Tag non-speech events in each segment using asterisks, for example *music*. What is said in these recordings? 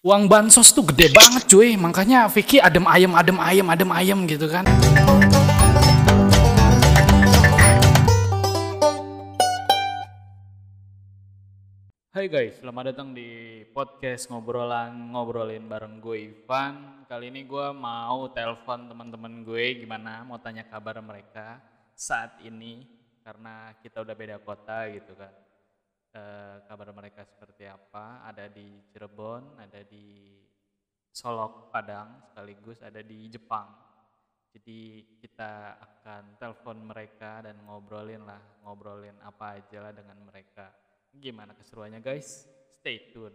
Uang bansos tuh gede banget cuy, makanya Vicky adem ayem adem ayem adem ayem gitu kan. Hai guys, selamat datang di podcast ngobrolan ngobrolin bareng gue Ivan. Kali ini gue mau telepon teman-teman gue gimana, mau tanya kabar mereka saat ini karena kita udah beda kota gitu kan. Eh, kabar mereka seperti apa? Ada di Cirebon, ada di Solok, Padang, sekaligus ada di Jepang. Jadi kita akan telepon mereka dan ngobrolin lah, ngobrolin apa aja lah dengan mereka. Gimana keseruannya guys? Stay tune.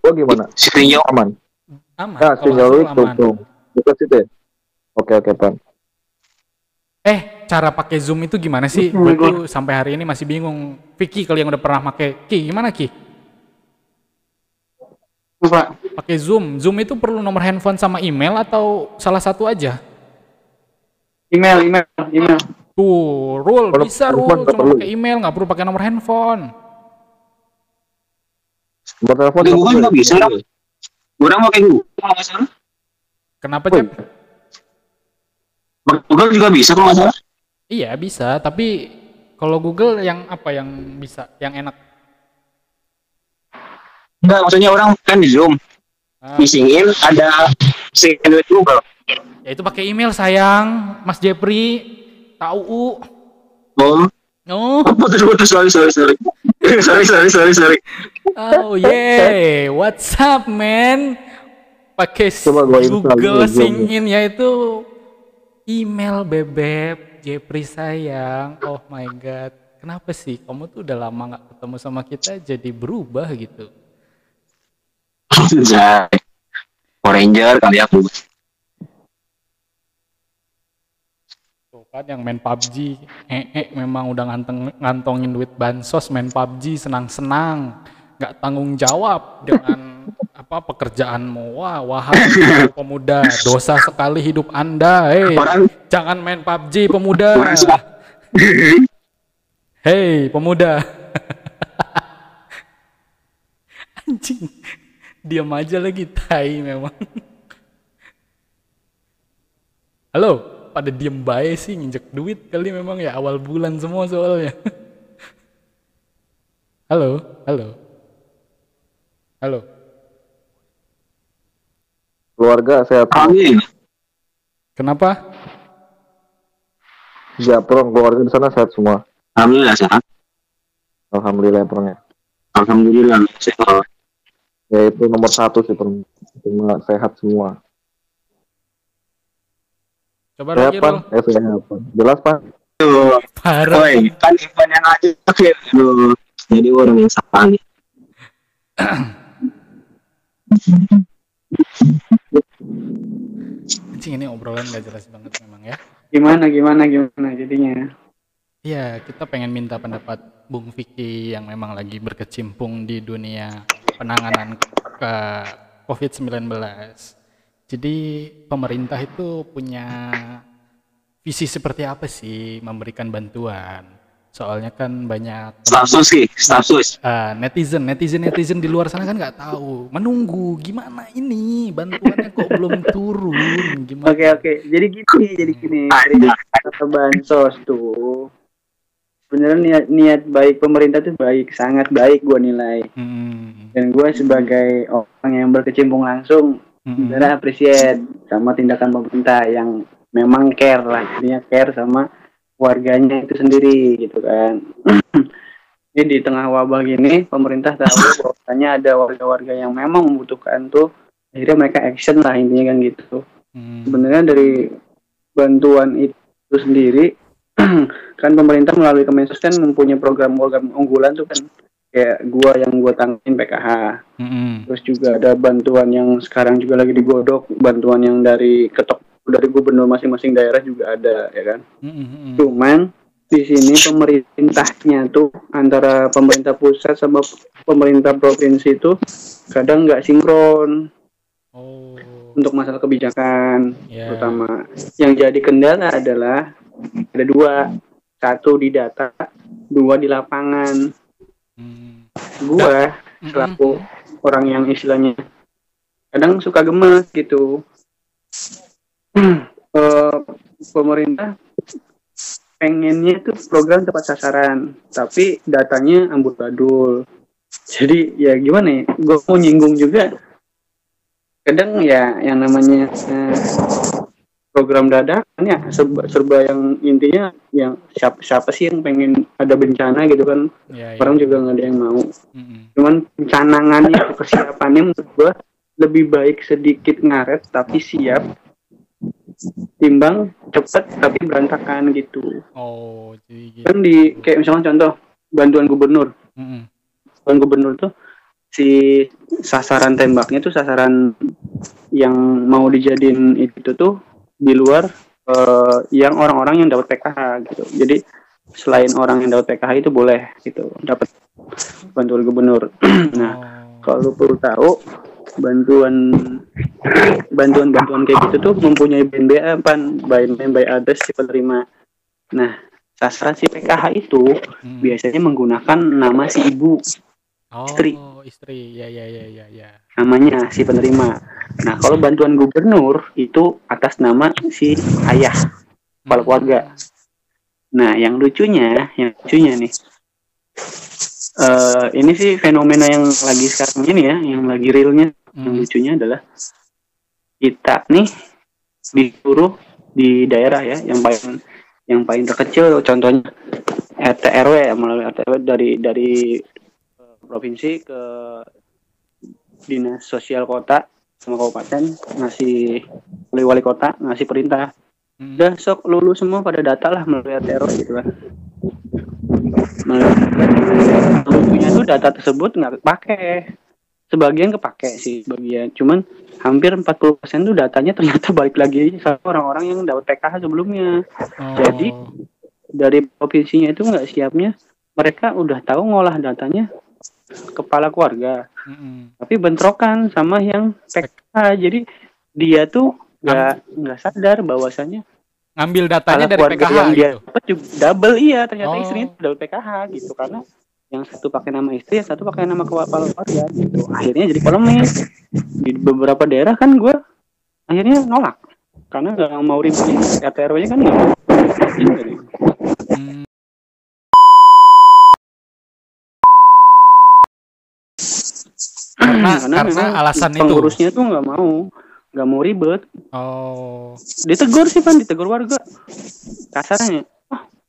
Oh gimana? Sinyal Aman. Aman. Nah, sinyal itu aman. Bukan situ ya? Oke oke pan. Eh, cara pakai Zoom itu gimana sih? Gue tuh sampai hari ini masih bingung. Vicky kali yang udah pernah pakai. Ki, gimana Ki? Pak. Pakai Zoom. Zoom itu perlu nomor handphone sama email atau salah satu aja? Email, email, email. Tuh, Rul, Kalau bisa handphone Rul, nggak cuma perlu. pakai email, nggak perlu pakai nomor handphone. Nomor Di nggak Google perlu. bisa, Ram. Orang pakai Google kalau nggak salah. Kenapa. Cep? Google juga bisa kalau nggak salah. Iya, bisa, tapi kalau Google yang apa yang bisa, yang enak? Enggak, maksudnya orang kan di Zoom. Ah, Isingin ada second with Google. ya itu pakai email sayang, Mas Jepri, tahu. Oh, Oh, *laughs* putus putus sorry sorry sorry. *laughs* sorry sorry sorry sorry. oh yeah, what's up man? Pakai Google. Singin yaitu email bebek Jepri sayang. Oh my god, kenapa sih kamu tuh udah lama nggak ketemu sama kita jadi berubah gitu? Ranger kali aku. Tuh kan yang main PUBG, eh, eh memang udah nganteng, ngantongin duit bansos main PUBG senang-senang, nggak tanggung jawab dengan *laughs* apa pekerjaanmu. Wah, wahai pemuda, dosa sekali hidup anda. Hei, jangan main PUBG pemuda. *laughs* Hei, pemuda. *laughs* Anjing, diam aja lagi tai memang. Halo, pada diem bae sih nginjek duit kali memang ya awal bulan semua soalnya. halo, halo. Halo. Keluarga sehat. Amin. Ya, Kenapa? Japrong keluarga di sana sehat semua. Alhamdulillah sehat. Alhamdulillah perangnya. Alhamdulillah sehat. Ya itu nomor satu sih. Cuma sehat semua. Coba Sehat lagi pan? Eh sehat pan. Jelas pan? Tuh, Parah. Woi, kan Ivan yang ya. Aduh, jadi orang yang salah nih. *clears throat* Anjing ini obrolan gak jelas banget memang ya. Gimana gimana gimana jadinya? Iya, kita pengen minta pendapat Bung Vicky yang memang lagi berkecimpung di dunia penanganan ke COVID-19. Jadi pemerintah itu punya visi seperti apa sih memberikan bantuan? Soalnya kan banyak Staff sus sih, staff sus. ah, netizen, netizen, netizen di luar sana kan nggak tahu, menunggu gimana ini bantuannya kok belum turun, gimana? Oke oke. Jadi gini jadi gini. Dari kata bansos tuh sebenarnya niat niat baik pemerintah tuh baik sangat baik gua nilai Hmm, dan gua sebagai orang yang berkecimpung langsung hmm, sebenarnya appreciate sama tindakan pemerintah yang memang care lah intinya care sama warganya itu sendiri gitu kan. *clears throat* Ini di tengah wabah gini pemerintah tahu bahwasanya ada warga-warga yang memang membutuhkan tuh akhirnya mereka action lah intinya kan gitu. Hmm. sebenarnya dari bantuan itu sendiri *clears throat* kan pemerintah melalui Kemensos kan mempunyai program-program unggulan tuh kan. Kayak gua yang gua tangin PKH Hmm, terus juga ada bantuan yang sekarang juga lagi digodok bantuan yang dari ketok dari gubernur masing-masing daerah juga ada ya kan hmm, hmm, hmm. cuman di sini pemerintahnya tuh antara pemerintah pusat sama pemerintah provinsi itu kadang nggak sinkron Oh, untuk masalah kebijakan ya. terutama yang jadi kendala adalah ada dua satu di data dua di lapangan Hmm. gua Mm-mm. selaku orang yang istilahnya kadang suka gemes gitu Eh, pemerintah pengennya itu program tepat sasaran tapi datanya amburadul. Jadi ya gimana ya? Gue mau nyinggung juga. Kadang ya yang namanya eh, program dadakan ya serba, serba yang intinya yang siapa siapa sih yang pengen ada bencana gitu kan? Ya, ya. orang juga nggak ada yang mau. Mm-mm. cuman pencanangannya persiapannya menurut gua lebih baik sedikit ngaret tapi siap timbang cepet tapi berantakan gitu Oh, jadi gitu. kan di kayak misalnya contoh bantuan gubernur Mm-mm. bantuan gubernur tuh si sasaran tembaknya tuh sasaran yang mau dijadiin itu tuh di luar eh, yang orang-orang yang dapat PKH gitu jadi selain orang yang dapat PKH itu boleh gitu dapat bantuan gubernur *clears throat* nah Oh. kalau perlu tahu bantuan bantuan bantuan kayak gitu tuh mempunyai BNBA pan BNB by address si penerima nah sasaran si PKH itu Mm. biasanya menggunakan nama si ibu Oh, istri. istri. Ya, ya, ya, ya, ya. namanya si penerima nah kalau bantuan gubernur itu atas nama si ayah kepala keluarga nah yang lucunya yang lucunya nih eh ini sih fenomena yang lagi sekarang ini ya yang lagi realnya yang Mm. lucunya adalah kita nih disuruh di daerah ya yang paling yang paling terkecil contohnya RT RW ya melalui RT RW dari dari eh, provinsi ke dinas sosial kota sama kabupaten ngasih melalui wali kota ngasih perintah Mm. udah sok lulu semua pada data lah melalui RT RW gitu kan melalui lucunya tuh data tersebut nggak kepake sebagian kepake sih sebagian cuman hampir 40% tuh datanya ternyata *laughs* balik lagi sama orang-orang yang dapat PKH sebelumnya Oh. jadi, dari provinsinya itu nggak siapnya mereka udah tahu ngolah datanya kepala keluarga Mm-mm. tapi bentrokan sama yang PKH jadi dia tuh nggak nggak sadar bahwasannya ngambil datanya dari PKH yang dia gitu. dapat juga double iya ternyata Oh. istrinya double PKH gitu karena yang satu pakai nama istri yang satu pakai nama kepala keluarga gitu akhirnya jadi polemik di beberapa daerah kan gue akhirnya nolak karena nggak mau ribut RT RW nya kan nggak mau. Gitu nih. Mm. Karena- karena memang alasan itu. pengurusnya tuh nggak mau nggak mau ribet Oh. ditegur sih pan ditegur warga kasarnya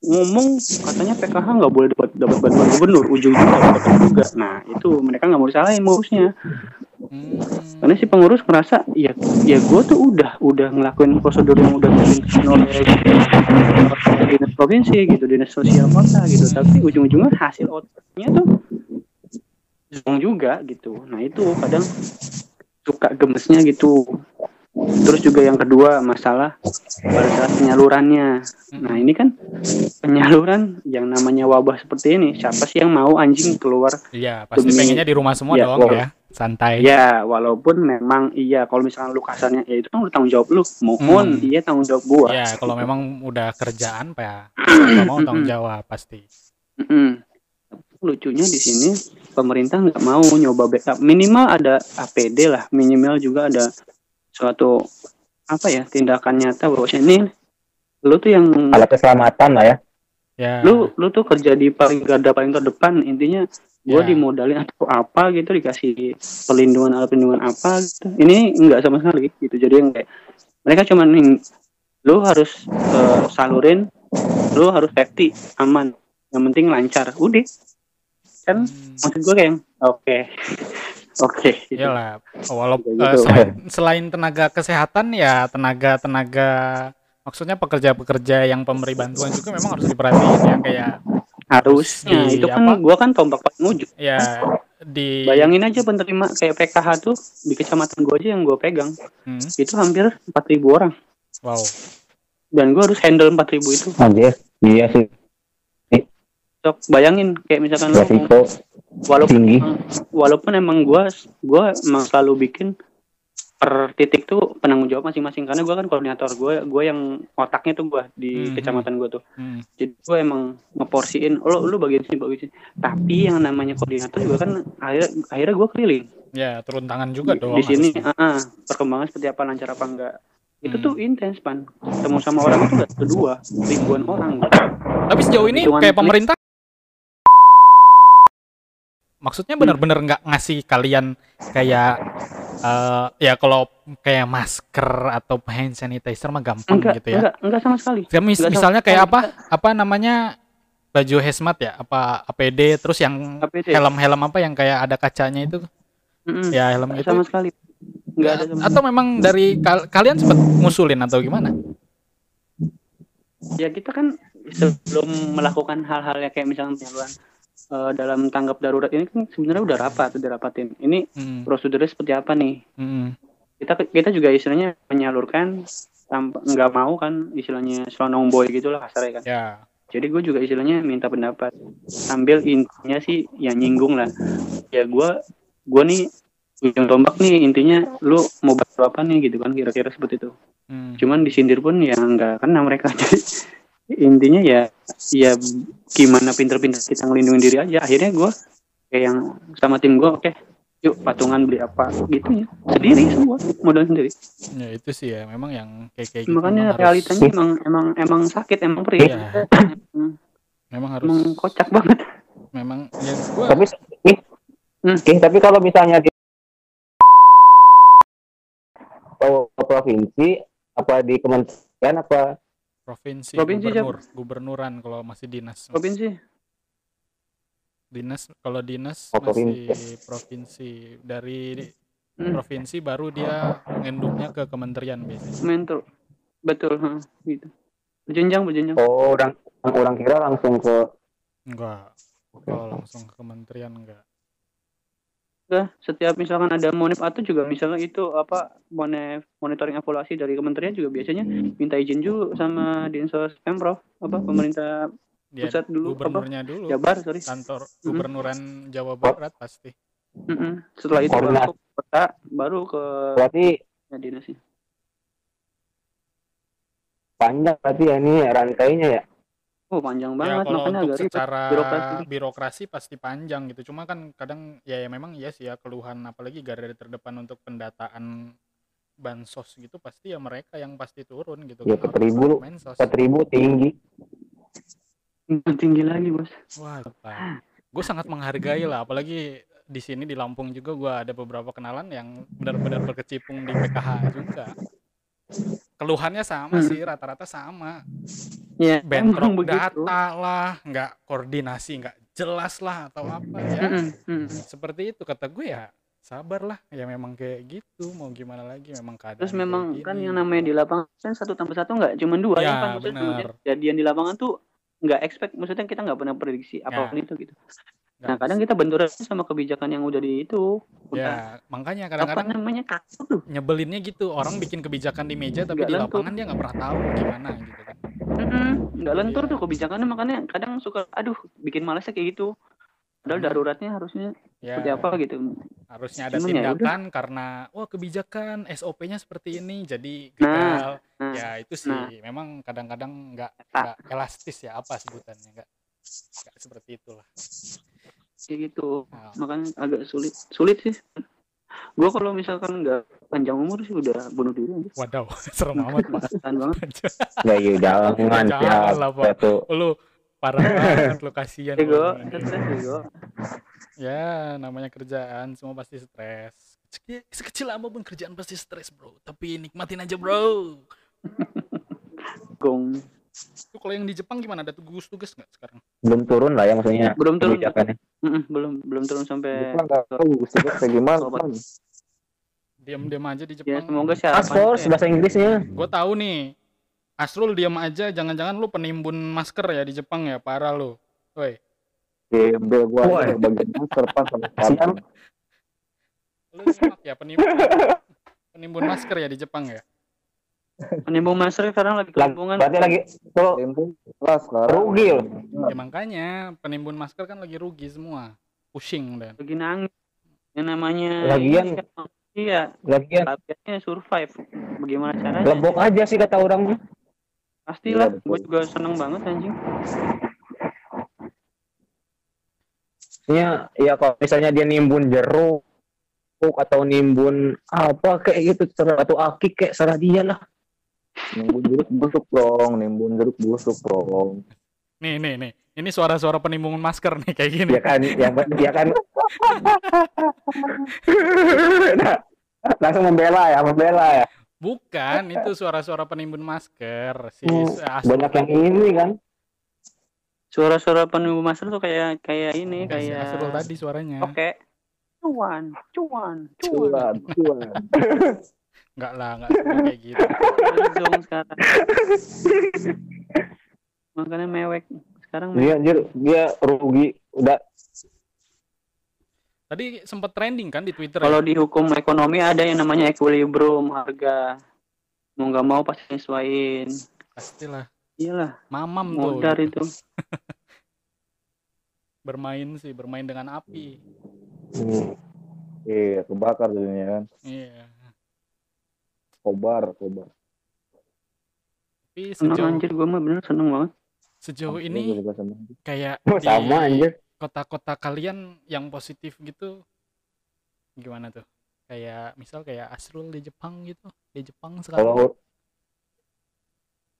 ngomong katanya PKH nggak boleh dapat dapat bantuan gubernur ujung-ujungnya dapat juga. Nah itu mereka nggak mau disalahin pengurusnya Mm. karena si pengurus merasa ya ya gue tuh udah udah ngelakuin prosedur yang udah dilakukan oleh dinas provinsi gitu dinas sosial kota gitu. Tapi ujung-ujungnya hasil outputnya tuh juga gitu. Nah itu kadang suka gemesnya gitu terus juga yang kedua masalah pada saat penyalurannya nah ini kan penyaluran yang namanya wabah seperti ini siapa sih yang mau anjing keluar Iya, pasti Demi- pengennya di rumah semua Iya, dong wow. ya. Santai. Ya, walaupun memang iya kalau misalnya lu kasarnya ya itu kan udah tanggung jawab lu. Mohon Hmm. iya tanggung jawab gua. Ya, kalau memang udah kerjaan Pak ya, *clears throat* mau tanggung jawab pasti. Mm-mm. Lucunya di sini pemerintah nggak mau nyoba backup. Minimal ada APD lah, minimal juga ada suatu apa ya tindakan nyata bahwa ini lu tuh yang Alat keselamatan lah ya. Ya. lu lu tuh kerja di paling garda paling terdepan intinya gua Ya. dimodalin atau apa gitu dikasih perlindungan alat perlindungan apa gitu ini enggak sama sekali gitu jadi yang kayak mereka cuman lu harus eh, salurin lu harus safety aman yang penting lancar udah kan Hmm, maksud gue kayak yang, oke oke gitu. Iyalah, walaupun eh, gitu. selain, selain tenaga kesehatan ya tenaga-tenaga maksudnya pekerja-pekerja yang pemberi bantuan juga memang harus diperhatiin ya kayak harusnya di itu kan apa? gua kan tombak paling ujung ya di bayangin aja penerima kayak PKH tuh di kecamatan gua aja yang gua pegang Hmm, itu hampir 4000 orang wow. dan gue harus handle 4000 itu Anjir. Iya sih. Sok, bayangin kayak misalkan lo Resiko walaupun tinggi. walaupun emang gue gua emang selalu bikin per titik tuh penanggung jawab masing-masing karena gue kan koordinator gue gue yang otaknya tuh gue di Mhm. kecamatan gue tuh Hmm, jadi gue emang ngeporsiin lo lu bagian sini bagian sini tapi yang namanya koordinator juga kan akhirnya akhirnya gue keliling Ya, turun tangan juga dong. di sini ah, ah, perkembangan seperti apa lancar apa enggak itu Hmm. tuh intens pan ketemu sama orang itu nggak berdua ribuan orang Tapi sejauh ini Hitungan kayak klik. pemerintah maksudnya benar-benar nggak ngasih kalian kayak eh, ya kalau kayak masker atau hand sanitizer mah gampang enggak gitu ya. enggak enggak sama sekali Ya, mis- Nggak sama misalnya kayak apa? sekali. Apa namanya? Baju hazmat ya? Apa APD terus yang helm-helm apa yang kayak ada kacanya itu? Mm-mm. Ya, helm itu. sama sekali enggak ada sama Atau memang dari kal- kalian sempat ngusulin atau gimana? ya kita kan sebelum melakukan hal-hal yang kayak misalnya penyaluran eh, dalam tanggap darurat ini kan sebenarnya udah rapat udah rapatin. Ini Hmm, prosedurnya seperti apa nih? Hmm, kita kita juga istilahnya menyalurkan tanpa nggak mau kan istilahnya selonong boy gitulah kasarnya kan. Ya. jadi gue juga istilahnya minta pendapat. Sambil intinya sih ya nyinggung lah. Ya gue gue nih ujung tombak nih intinya lu mau bantu apa nih gitu kan kira-kira seperti itu. Hmm. cuman disindir pun ya nggak kena mereka. *laughs* Jadi intinya ya ya gimana pinter-pinter kita ngelindungin diri aja. Akhirnya gue kayak yang sama tim gue oke yuk patungan beli apa gitu ya. Sendiri semua modal sendiri. Ya itu sih ya, memang yang kayak kayak gitu makanya memang harus- realitanya emang emang emang sakit emang perih. Emang- memang harus emang kocak banget. Memang ya gua Tapi Hmm. ih, tapi kalau misalnya di atau provinsi apa di kementerian apa provinsi, Provinsi, gubernur, gubernuran kalau masih dinas. provinsi Dinas kalau dinas Oh, masih provinsi. provinsi. Dari Hmm. provinsi baru dia ngenduknya ke kementerian biasanya. mentor betul ha, gitu berjenjang berjenjang oh orang orang kira langsung ke Enggak. Kalau langsung ke kementerian enggak. Udah, setiap misalkan ada monif atau juga misalnya itu apa monif monitoring evaluasi dari kementerian juga biasanya minta izin juga sama dinsos pemprov apa pemerintah Dia Pusat dulu, apa? gubernurnya dulu. Jabar sorry Kantor gubernuran Jawa Barat pasti. Mm-mm. setelah itu baru ke kota baru ke berarti dinasnya panjang berarti ya ini rantainya ya oh panjang Ya banget kalau makanya untuk agak ribet secara birokrasi. birokrasi. pasti panjang gitu. Cuma kan kadang ya, ya memang iya sih ya keluhan apalagi garda terdepan untuk pendataan bansos gitu pasti ya mereka yang pasti turun gitu. Ya, kan. empat ribu empat ribu tinggi tinggi lagi bos Wah, gue sangat menghargai lah, apalagi di sini di Lampung juga gue ada beberapa kenalan yang benar-benar berkecimpung di PKH juga. Keluhannya sama Hmm. sih, rata-rata sama. ya Bentrok emang begitu data lah, nggak koordinasi, nggak jelas lah atau apa ya. Mm-mm, mm. Seperti itu kata gue ya, sabar lah. Ya memang kayak gitu, mau gimana lagi, memang keadaan. Terus memang kan yang namanya di lapangan kan satu tambah satu nggak cuma dua Ya, ya, kan maksudnya kejadian di lapangan tuh nggak expect maksudnya kita nggak pernah prediksi apa pun itu gitu. Nah kadang kita benturan sama kebijakan yang udah di itu. Udah, Ya, makanya apa kadang-kadang namanya kasar tuh. nyebelinnya gitu orang bikin kebijakan di meja tapi Nggak di lentur. lapangan dia nggak pernah tahu gimana gitu kan Mm-mm, Nggak lentur tuh kebijakannya makanya kadang suka aduh bikin malesnya kayak gitu. Padahal Hmm. daruratnya harusnya ya seperti apa gitu. harusnya ada Cuman ya udah. tindakan karena wah kebijakan SOP-nya seperti ini jadi Nah, gagal Nah, ya itu sih nah. memang kadang-kadang nggak Eta. nggak elastis ya apa sebutannya nggak nggak seperti itulah kayak gitu. Nah, Makanya agak sulit. Sulit sih. Gua kalau misalkan nggak panjang umur sih udah bunuh diri aja. wadaw *laughs* serem amat pak banget. *laughs* ya iya jangan Jangan lah, Pak. satu lu parah banget lu kasihan Ego, stres ego. ya namanya kerjaan semua pasti stres Sekecil, sekecil apa pun kerjaan pasti stres bro tapi nikmatin aja bro *laughs* Gong. Itu kalau yang di Jepang gimana? Ada tugas-tugas nggak sekarang? belum turun lah ya maksudnya Belum turun. Mm-mm, belum belum turun sampai Jepang nggak tahu gugus tugas kayak gimana. Diam-diam aja di ya Jepang. semoga sih task force bahasa Inggrisnya Gue tahu nih. Asrul diam aja, jangan-jangan lu penimbun masker ya di Jepang ya, parah lu. Woi, Gembel gua bagian masker pas sama lu nyimak ya penimbun penimbun masker ya di Jepang ya? *laughs* penimbun masker sekarang lagi Lagi- kelumpungan berarti lagi tuh rugi loh. Ya makanya penimbun masker kan lagi rugi semua. Pusing dan. lagi nangis. Yang namanya Lagian- iya lagian latihannya survive. Bagaimana caranya? Lebok aja sih kata orang pastilah Iya, gue juga seneng banget anjing. Maksudnya ya kalau misalnya dia nimbun jeruk atau nimbun apa kayak gitu atau akik kayak serah dia lah nimbun jeruk busuk dong nimbun jeruk busuk dong Nih, nih, nih. Ini suara-suara penimbungan masker nih kayak gini. ya kan ya, ya kan nah, langsung membela ya membela ya Bukan, itu suara-suara penimbun masker. Si Hmm, banyak yang ini kan Suara-suara penuh master tuh kayak kayak ini si kayak Asrul tadi suaranya. Oke. Cuan, cuan, cuan. cuan cuan *laughs* Enggak lah, enggak kayak gitu. *laughs* Dong sekarang. Makanya mewek. Sekarang dia mewek. anjir dia rugi udah Tadi sempat trending kan di Twitter. Kalau ya? di hukum ekonomi ada yang namanya equilibrium harga. Mau nggak mau pasti nyesuaiin. Pastilah. Iyalah, Mamam tuh modar itu. *laughs* bermain sih, bermain dengan api. Hmm. iya kebakar jadinya kan Iya. Kobar kobar Tapi sejauh anjir gue mah bener seneng banget. sejauh ini kayak *laughs* Oh, di sama anjir kota-kota kalian yang positif gitu gimana tuh? Kayak misal kayak Asrul di Jepang gitu. Di Jepang sekarang. kalau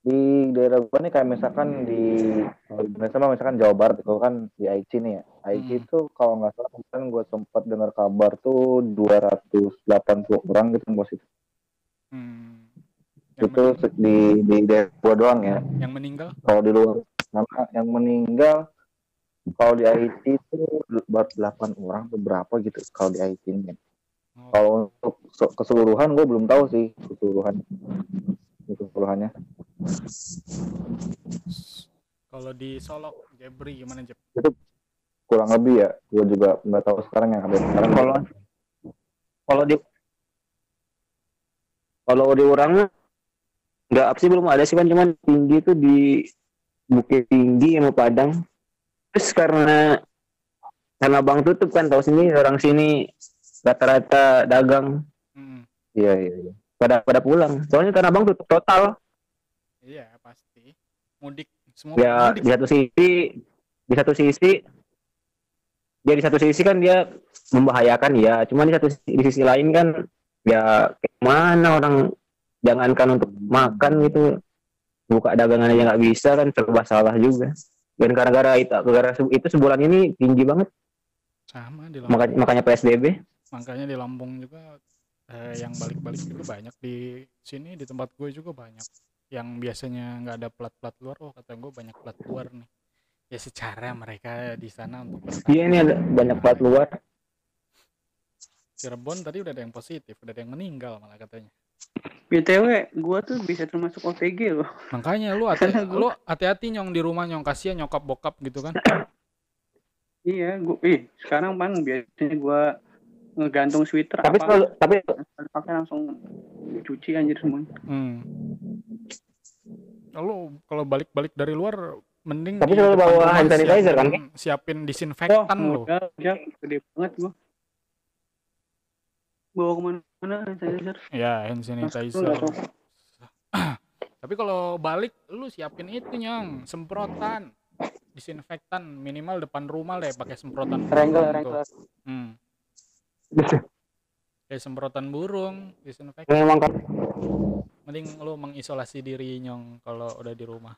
di daerah gua nih kayak misalkan di di Indonesia mah misalkan Jawa Barat kalau kan di Aichi nih ya Aichi Hmm. itu kalau nggak salah kemarin gue sempat dengar kabar tuh 280 orang gitu yang positif Hmm. Yang, itu di di daerah gua doang ya yang meninggal kalau di luar sama yang meninggal kalau di Haiti itu baru 8 orang atau berapa gitu kalau di Haiti ini. Oh, Kalau untuk se- keseluruhan gue belum tahu sih keseluruhan keseluruhannya. kalau di Solok, Jebri gimana Jeb? Kurang lebih ya, gue juga nggak tahu sekarang yang ada sekarang. kalau kalau di kalau di orangnya nggak apa sih belum ada sih kan cuman tinggi itu di Bukit Tinggi sama Padang terus karena karena bang tutup kan tahu sini orang sini rata-rata dagang Hmm. Iya iya. iya. pada pada pulang soalnya tanah abang tutup total Iya, pasti. Mudik semua ya mudik. di satu sisi di satu sisi dia di satu sisi kan dia membahayakan ya cuman di satu sisi, di sisi lain kan ya mana orang jangankan untuk makan gitu. Buka dagangan aja nggak bisa kan serba salah juga. Dan gara-gara itu gara itu sebulan ini tinggi banget. Sama di Lampung. makanya makanya PSBB Makanya di Lampung juga eh, yang balik-balik juga banyak. Di sini di tempat gue juga banyak. Yang biasanya nggak ada plat-plat luar oh kata gue banyak plat luar nih. Ya secara mereka di sana untuk iya ini ada banyak plat luar Cirebon tadi udah ada yang positif udah ada yang meninggal malah katanya BTW, gua tuh bisa termasuk OTG loh. makanya lu *laughs* hati Karena gua- lu hati-hati nyong di rumah nyong kasihan nyokap bokap gitu kan *coughs* Iya, gua ih, sekarang pan biasanya gua ngegantung sweater tapi apa selalu tapi pakai langsung cuci anjir semuanya. hmm. Lalu kalau balik-balik dari luar mending Tapi selalu bawa hand sanitizer, kan, siapin- siapin disinfektan lo udah, udah gede banget gua. Bawa ke mana-mana sanitizer. ya hand sanitizer. *clears throat* Tapi kalau balik lu siapin itu nyong, semprotan. Disinfektan minimal depan rumah deh pakai semprotan tuh. Wrangler. Hmm. Kayak semprotan burung, disinfektan. memang kan Mending lu mengisolasi diri nyong kalau udah di rumah.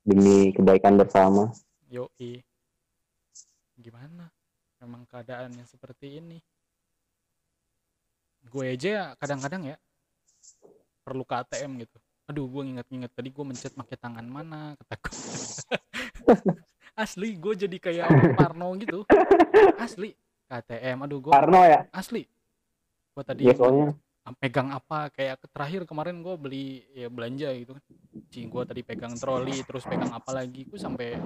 demi kebaikan bersama Yoi. Gimana? Memang keadaannya seperti ini. Gue aja kadang-kadang ya perlu ke ATM gitu. Aduh, gue nginget-nginget tadi gue mencet pakai tangan mana, kata gue. *laughs* Asli, gue jadi kayak Parno gitu. Asli, ke ATM. Aduh, gue Parno ya asli. Gue tadi ya soalnya pegang apa kayak terakhir kemarin gue beli ya belanja gitu kan Cing gue tadi pegang troli terus pegang apa lagi gue sampai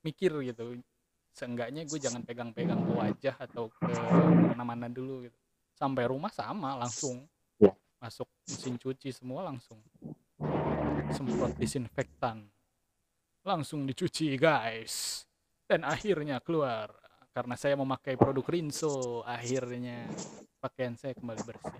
mikir gitu seenggaknya gue jangan pegang-pegang ke wajah atau ke mana-mana dulu gitu. Sampai rumah sama langsung. Ya. masuk mesin cuci semua langsung. Semprot disinfektan. Langsung dicuci guys. Dan akhirnya keluar. Karena saya memakai produk Rinso akhirnya pakaian saya kembali bersih